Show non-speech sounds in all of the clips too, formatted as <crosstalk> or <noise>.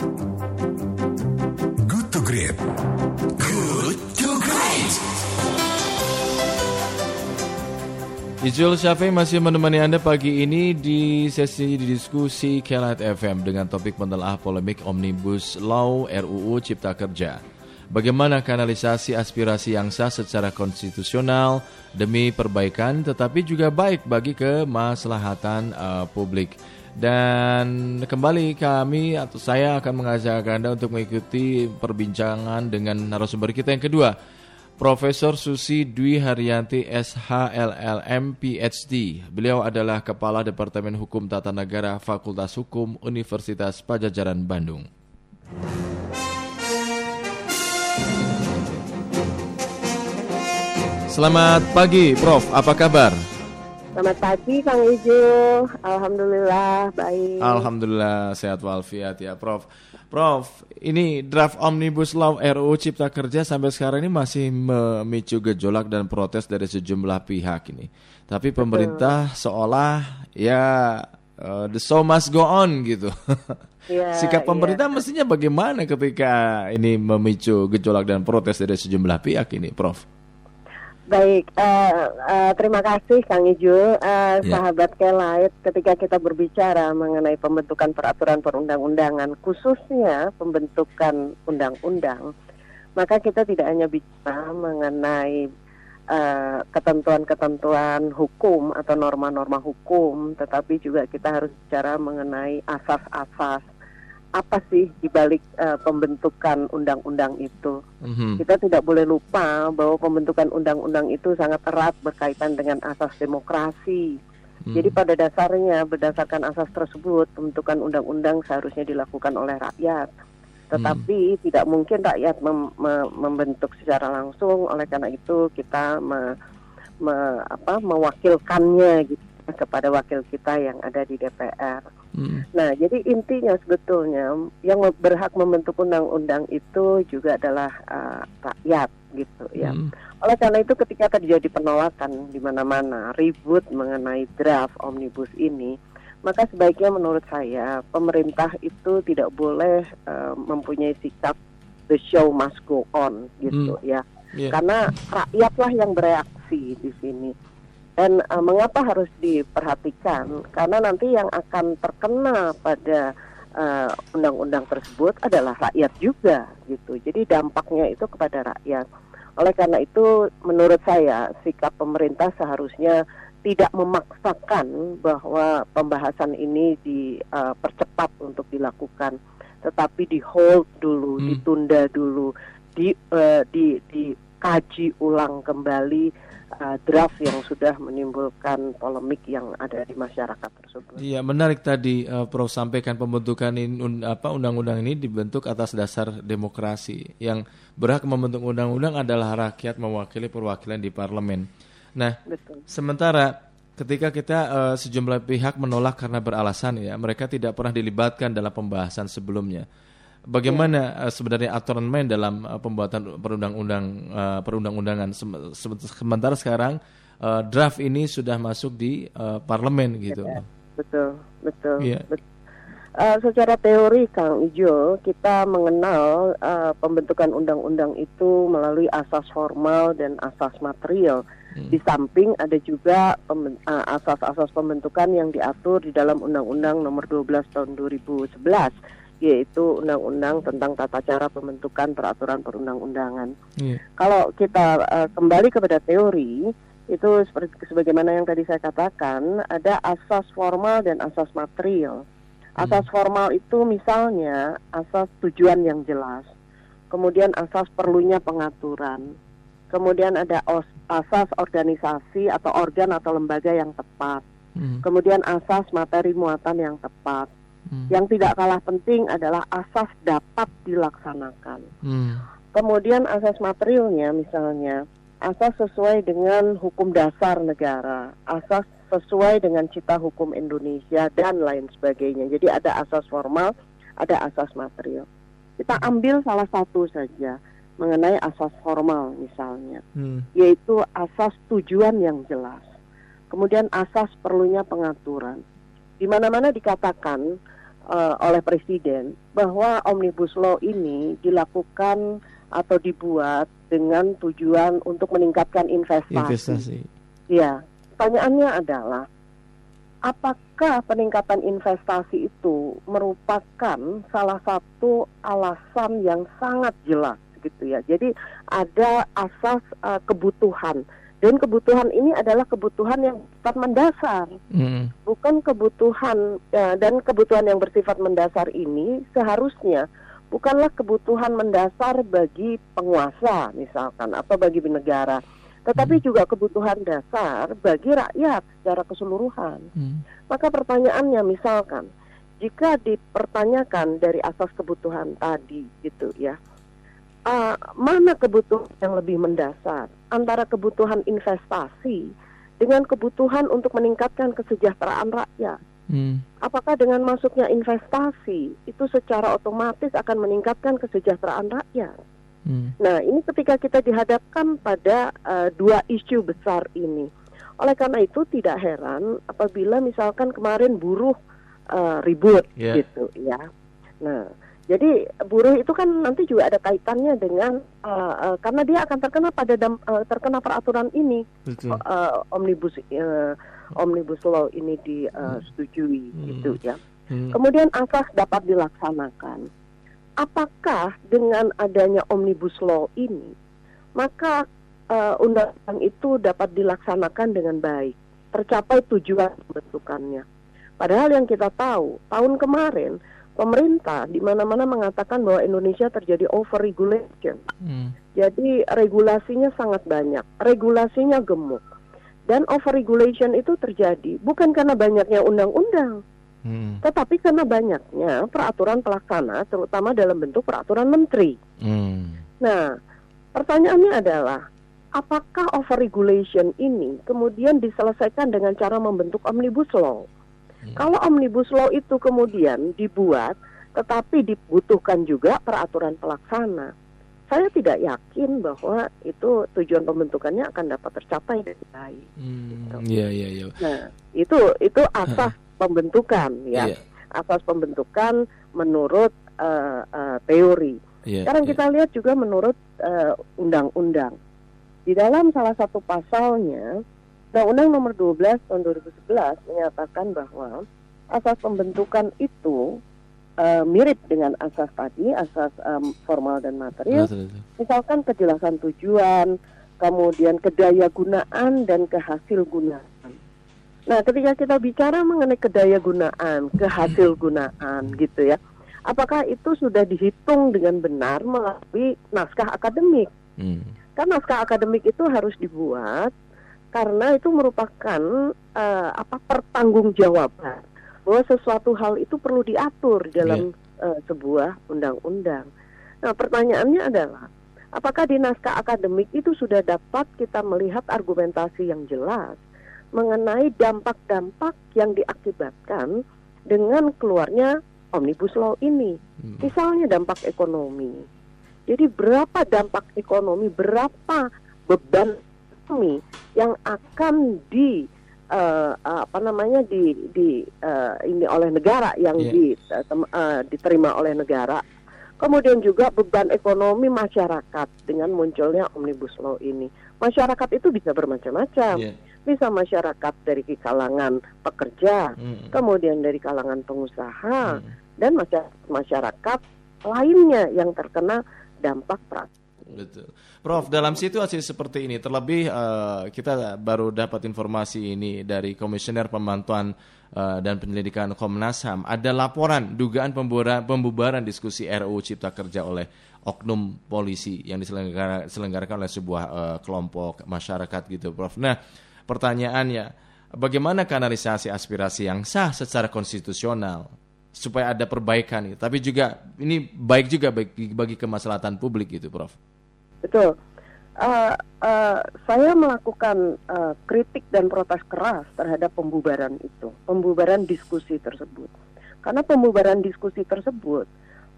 Good to Great. Good to Great. Ijul Syafi masih menemani Anda pagi ini di sesi diskusi Kelat FM dengan topik menelaah polemik Omnibus Law RUU Cipta Kerja. Bagaimana kanalisasi aspirasi yang sah secara konstitusional demi perbaikan tetapi juga baik bagi kemaslahatan uh, publik. Dan kembali kami atau saya akan mengajak Anda untuk mengikuti perbincangan dengan narasumber kita yang kedua. Profesor Susi Dwi Haryanti SHLLM PhD. Beliau adalah Kepala Departemen Hukum Tata Negara Fakultas Hukum Universitas Pajajaran Bandung. Selamat pagi, Prof. Apa kabar? Selamat pagi, Kang Ijo. Alhamdulillah baik. Alhamdulillah sehat walafiat ya, Prof. Prof, ini draft Omnibus Law RUU Cipta Kerja sampai sekarang ini masih memicu gejolak dan protes dari sejumlah pihak ini. Tapi pemerintah seolah ya uh, the show must go on gitu. <laughs> Ya, Sikap pemerintah ya. mestinya bagaimana ketika ini memicu gejolak dan protes dari sejumlah pihak ini, Prof? Baik, uh, uh, terima kasih Kang Ijo, uh, Ya. sahabat Kelait. Ketika kita berbicara mengenai pembentukan peraturan perundang-undangan, khususnya pembentukan undang-undang, maka kita tidak hanya bicara mengenai uh, ketentuan-ketentuan hukum atau norma-norma hukum, tetapi juga kita harus bicara mengenai asas-asas apa sih dibalik uh, pembentukan undang-undang itu. Mhm. Kita tidak boleh lupa bahwa pembentukan undang-undang itu sangat erat berkaitan dengan asas demokrasi. Hmm. Jadi pada dasarnya berdasarkan asas tersebut pembentukan undang-undang seharusnya dilakukan oleh rakyat. Tetapi tidak mungkin rakyat mem- me- membentuk secara langsung. Oleh karena itu kita me- me- apa, mewakilkannya gitu kepada wakil kita yang ada di DPR. Hmm. Nah, jadi intinya sebetulnya yang berhak membentuk undang-undang itu juga adalah uh, rakyat gitu ya. Hmm. Oleh karena itu ketika terjadi penolakan di mana-mana, ribut mengenai draft omnibus ini, maka sebaiknya menurut saya pemerintah itu tidak boleh uh, mempunyai sikap the show must go on gitu ya. Iya. Karena rakyatlah yang bereaksi di sini. Dan uh, mengapa harus diperhatikan? Karena nanti yang akan terkena pada uh, undang-undang tersebut adalah rakyat juga gitu. Jadi dampaknya itu kepada rakyat. Oleh karena itu menurut saya sikap pemerintah seharusnya tidak memaksakan bahwa pembahasan ini dipercepat untuk dilakukan, tetapi di hold dulu, Hmm. ditunda dulu, di eh, di dikaji ulang kembali eh, draft yang sudah menimbulkan polemik yang ada di masyarakat tersebut. Iya menarik tadi eh, Prof sampaikan pembentukan in- un- apa undang-undang ini dibentuk atas dasar demokrasi yang berhak membentuk undang-undang adalah rakyat mewakili perwakilan di parlemen. Nah Betul. sementara ketika kita eh, sejumlah pihak menolak karena beralasan ya mereka tidak pernah dilibatkan dalam pembahasan sebelumnya. Bagaimana eh, sebenarnya aturan main dalam eh, pembuatan perundang-undang eh, perundang-undangan Sem- sem- sementara sekarang eh, draft ini sudah masuk di parlemen gitu. Betul, betul. Iya. bet- Eh, secara teori, Kang Ijo, kita mengenal eh, pembentukan undang-undang itu melalui asas formal dan asas material. Hmm. Di samping ada juga pemben- asas-asas pembentukan yang diatur di dalam Undang-Undang Nomor 12 Tahun 2011, yaitu Undang-Undang tentang tata cara pembentukan peraturan perundang-undangan. Iya. Kalau kita eh, kembali kepada teori, itu seperti sebagaimana yang tadi saya katakan, ada asas formal dan asas material. Asas formal itu misalnya asas tujuan yang jelas, kemudian asas perlunya pengaturan, kemudian ada os- asas organisasi atau organ atau lembaga yang tepat, Hmm. kemudian asas materi muatan yang tepat. Hmm. Yang tidak kalah penting adalah asas dapat dilaksanakan. Hmm. Kemudian asas materialnya misalnya asas sesuai dengan hukum dasar negara, asas sesuai dengan cita hukum Indonesia dan lain sebagainya. Jadi ada asas formal, ada asas material. Kita ambil salah satu saja mengenai asas formal misalnya, Hmm. yaitu asas tujuan yang jelas. Kemudian asas perlunya pengaturan. Di mana-mana dikatakan uh, oleh presiden bahwa omnibus law ini dilakukan atau dibuat dengan tujuan untuk meningkatkan investasi. Investasi. Ya, pertanyaannya adalah apakah peningkatan investasi itu merupakan salah satu alasan yang sangat jelas gitu ya. Jadi ada asas uh, kebutuhan dan kebutuhan ini adalah kebutuhan yang bersifat mendasar, Mm. bukan kebutuhan uh, dan kebutuhan yang bersifat mendasar ini seharusnya bukanlah kebutuhan mendasar bagi penguasa misalkan atau bagi negara, tetapi juga kebutuhan dasar bagi rakyat secara keseluruhan. Mm. Maka pertanyaannya misalkan jika dipertanyakan dari asas kebutuhan tadi gitu ya, uh, mana kebutuhan yang lebih mendasar antara kebutuhan investasi dengan kebutuhan untuk meningkatkan kesejahteraan rakyat? Mm. Apakah dengan masuknya investasi itu secara otomatis akan meningkatkan kesejahteraan rakyat? Mm. Nah, ini ketika kita dihadapkan pada uh, dua isu besar ini. Oleh karena itu tidak heran apabila misalkan kemarin buruh uh, ribut Yeah. gitu ya. Nah, jadi buruh itu kan nanti juga ada kaitannya dengan uh, uh, karena dia akan terkena pada dam- uh, terkena peraturan ini Betul. uh, omnibus uh, omnibus law ini disetujui Hmm. gitu ya. Mm. Kemudian asas dapat dilaksanakan. Apakah dengan adanya omnibus law ini, maka eh, undang-undang itu dapat dilaksanakan dengan baik, tercapai tujuan pembentukannya. Padahal yang kita tahu, tahun kemarin pemerintah di mana-mana mengatakan bahwa Indonesia terjadi over regulation. Mm. Jadi regulasinya sangat banyak, regulasinya gemuk. Dan over regulation itu terjadi bukan karena banyaknya undang-undang, Mm. tetapi karena banyaknya peraturan pelaksana, terutama dalam bentuk peraturan menteri. Mm. Nah, pertanyaannya adalah, apakah overregulation ini kemudian diselesaikan dengan cara membentuk omnibus law? Hmm. Kalau omnibus law itu kemudian dibuat, tetapi dibutuhkan juga peraturan pelaksana, saya tidak yakin bahwa itu tujuan pembentukannya akan dapat tercapai dengan baik. Mm. Iya iya iya. Nah, itu itu asas pembentukan ya. Iya. asas pembentukan menurut eh, eh, teori. Iya. Sekarang iya. kita lihat juga menurut eh, undang-undang. Di dalam salah satu pasalnya, Undang-Undang Nomor 12 Tahun 2011 menyatakan bahwa asas pembentukan itu eh, mirip dengan asas tadi, asas em, formal dan material. Misalkan kejelasan tujuan, kemudian kedaya gunaan dan kehasil gunaan. Nah, ketika kita bicara mengenai kedaya gunaan, kehasil gunaan gitu ya. Apakah itu sudah dihitung dengan benar melalui naskah akademik? Mm. Kan naskah akademik itu harus dibuat karena itu merupakan eh, apa pertanggungjawaban bahwa sesuatu hal itu perlu diatur dalam eh, sebuah undang-undang. Nah, pertanyaannya adalah apakah di naskah akademik itu sudah dapat kita melihat argumentasi yang jelas mengenai dampak-dampak yang diakibatkan dengan keluarnya omnibus law ini? Mm. Misalnya dampak ekonomi. Jadi berapa dampak ekonomi, berapa beban ekonomi yang akan di eh, apa namanya di di eh, ini oleh negara yang Iya. di, tem- eh, diterima oleh negara. Kemudian juga beban ekonomi masyarakat dengan munculnya omnibus law ini. Masyarakat itu bisa bermacam-macam. Iya. Bisa masyarakat dari kalangan pekerja, Mm. kemudian dari kalangan pengusaha, Mm. dan masyarakat, masyarakat lainnya yang terkena dampak peraturan. Betul. Prof, dalam situasi seperti ini, terlebih eh, kita baru dapat informasi ini dari Komisioner Pemantauan eh, dan Penyelidikan Komnas HAM, ada laporan dugaan pembubaran, pembubaran diskusi RUU Cipta Kerja oleh oknum polisi yang diselenggara- diselenggarakan oleh sebuah eh, kelompok masyarakat gitu, Prof. Nah, pertanyaannya, bagaimana kanalisasi aspirasi yang sah secara konstitusional supaya ada perbaikan, tapi juga ini baik juga bagi, bagi kemaslahatan publik gitu, Prof. Betul. Eh, eh, saya melakukan eh, kritik dan protes keras terhadap pembubaran itu, pembubaran diskusi tersebut. Karena pembubaran diskusi tersebut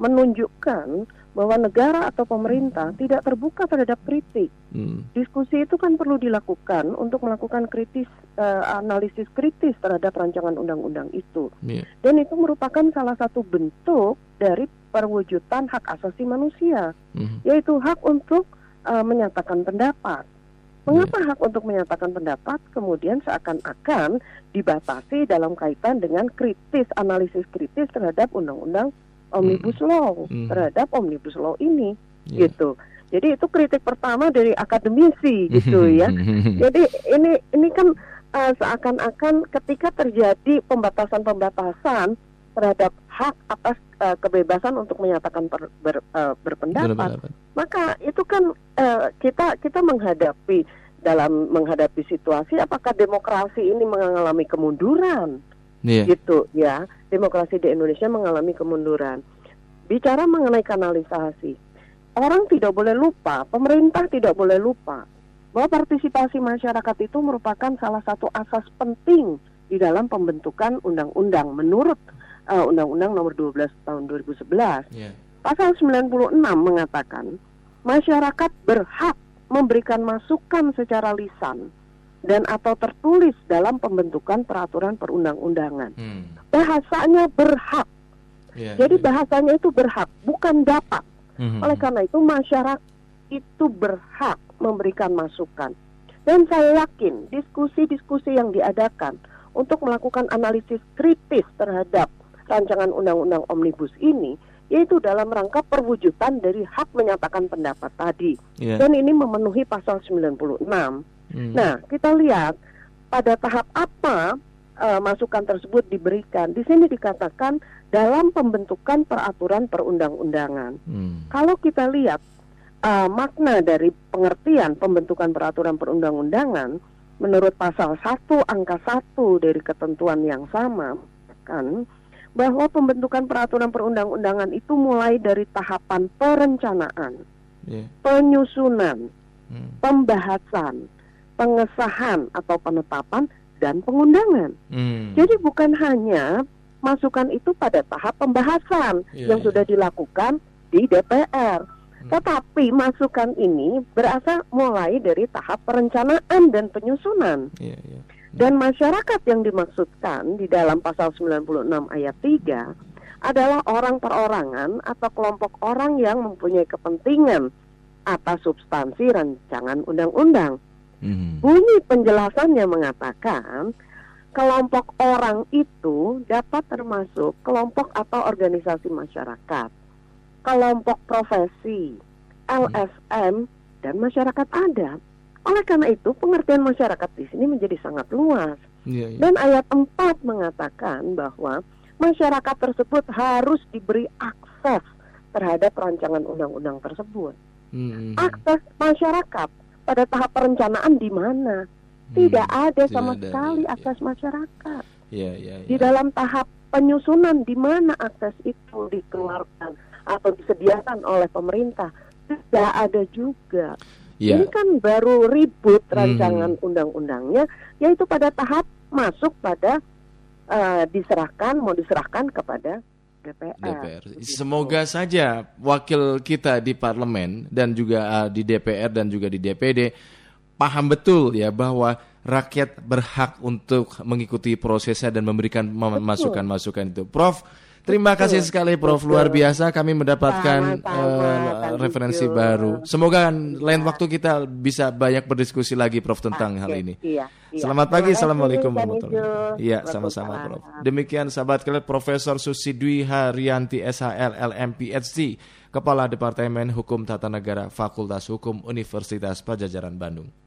menunjukkan bahwa negara atau pemerintah tidak terbuka terhadap kritik. Hmm. Diskusi itu kan perlu dilakukan untuk melakukan kritis eh, analisis kritis terhadap rancangan undang-undang itu. Iya. Dan itu merupakan salah satu bentuk dari perwujudan hak asasi manusia, Hmm. yaitu hak untuk eh, menyatakan pendapat. Mengapa hak untuk menyatakan pendapat kemudian seakan-akan dibatasi dalam kaitan dengan kritis analisis kritis terhadap undang-undang omnibus law Hmm. terhadap omnibus law ini Iya. gitu. Jadi itu kritik pertama dari akademisi gitu ya. Jadi ini ini kan uh, seakan-akan ketika terjadi pembatasan-pembatasan terhadap hak atas uh, kebebasan untuk menyatakan per- ber- uh, berpendapat, Berpendapat. maka itu kan uh, kita kita menghadapi dalam menghadapi situasi apakah demokrasi ini mengalami kemunduran Iya. gitu ya demokrasi di Indonesia mengalami kemunduran bicara mengenai kanalisasi orang tidak boleh lupa pemerintah tidak boleh lupa bahwa partisipasi masyarakat itu merupakan salah satu asas penting di dalam pembentukan undang-undang menurut uh, Undang-Undang Nomor 12 Tahun 2011 Iya. Pasal 96 mengatakan masyarakat berhak memberikan masukan secara lisan dan atau tertulis dalam pembentukan peraturan perundang-undangan. Hmm. Bahasanya berhak. Iya, Jadi iya. bahasanya itu berhak, bukan dapat. Mhm. Oleh karena itu masyarakat itu berhak memberikan masukan. Dan saya yakin diskusi-diskusi yang diadakan untuk melakukan analisis kritis terhadap rancangan undang-undang omnibus ini yaitu dalam rangka perwujudan dari hak menyatakan pendapat tadi. Iya. Dan ini memenuhi pasal 96. Hmm. Nah, kita lihat pada tahap apa eh, masukan tersebut diberikan. Di sini dikatakan dalam pembentukan peraturan perundang-undangan. Hmm. Kalau kita lihat uh, makna dari pengertian pembentukan peraturan perundang-undangan menurut pasal 1 angka 1 dari ketentuan yang sama kan bahwa pembentukan peraturan perundang-undangan itu mulai dari tahapan perencanaan, Iya. penyusunan, Hmm. pembahasan, pengesahan atau penetapan dan pengundangan. Hmm. Jadi bukan hanya masukan itu pada tahap pembahasan Iya, yang iya. sudah dilakukan di DPR. Hmm. Tetapi masukan ini berasal mulai dari tahap perencanaan dan penyusunan. Iya, iya. Dan masyarakat yang dimaksudkan di dalam pasal 96 ayat 3 adalah orang perorangan atau kelompok orang yang mempunyai kepentingan atas substansi rancangan undang-undang. Mhm. Bunyi penjelasannya mengatakan kelompok orang itu dapat termasuk kelompok atau organisasi masyarakat, kelompok profesi, LSM, dan masyarakat adat. Oleh karena itu, pengertian masyarakat di sini menjadi sangat luas. Iya, iya. Dan ayat 4 mengatakan bahwa masyarakat tersebut harus diberi akses terhadap rancangan undang-undang tersebut. Hmm. Akses masyarakat pada tahap perencanaan di mana? Tidak Hmm. ada Tidak sama ada, sekali iya. akses masyarakat. Iya, iya, Di iya. dalam tahap penyusunan di mana akses itu dikeluarkan atau disediakan oleh pemerintah tidak ada juga. Iya. Ini kan baru ribut Hmm. rancangan undang-undangnya, yaitu pada tahap masuk pada eh, diserahkan mau diserahkan kepada DPR. DPR. Semoga saja wakil kita di parlemen dan juga uh, di DPR dan juga di DPD paham betul ya bahwa rakyat berhak untuk mengikuti prosesnya dan memberikan mem- masukan-masukan itu. Prof, terima Betul. kasih sekali Prof Betul. luar biasa kami mendapatkan Sama-sama, uh, Kang referensi baru. Semoga lain Iya. waktu kita bisa banyak berdiskusi lagi Prof tentang hal ini. Iya, iya. Selamat pagi, Assalamualaikum warahmatullahi wabarakatuh. Iya, sama-sama Prof. Demikian sahabat kalian Profesor Susi Dwi Haryanti SHL LM PhD, Kepala Departemen Hukum Tata Negara Fakultas Hukum Universitas Pajajaran Bandung.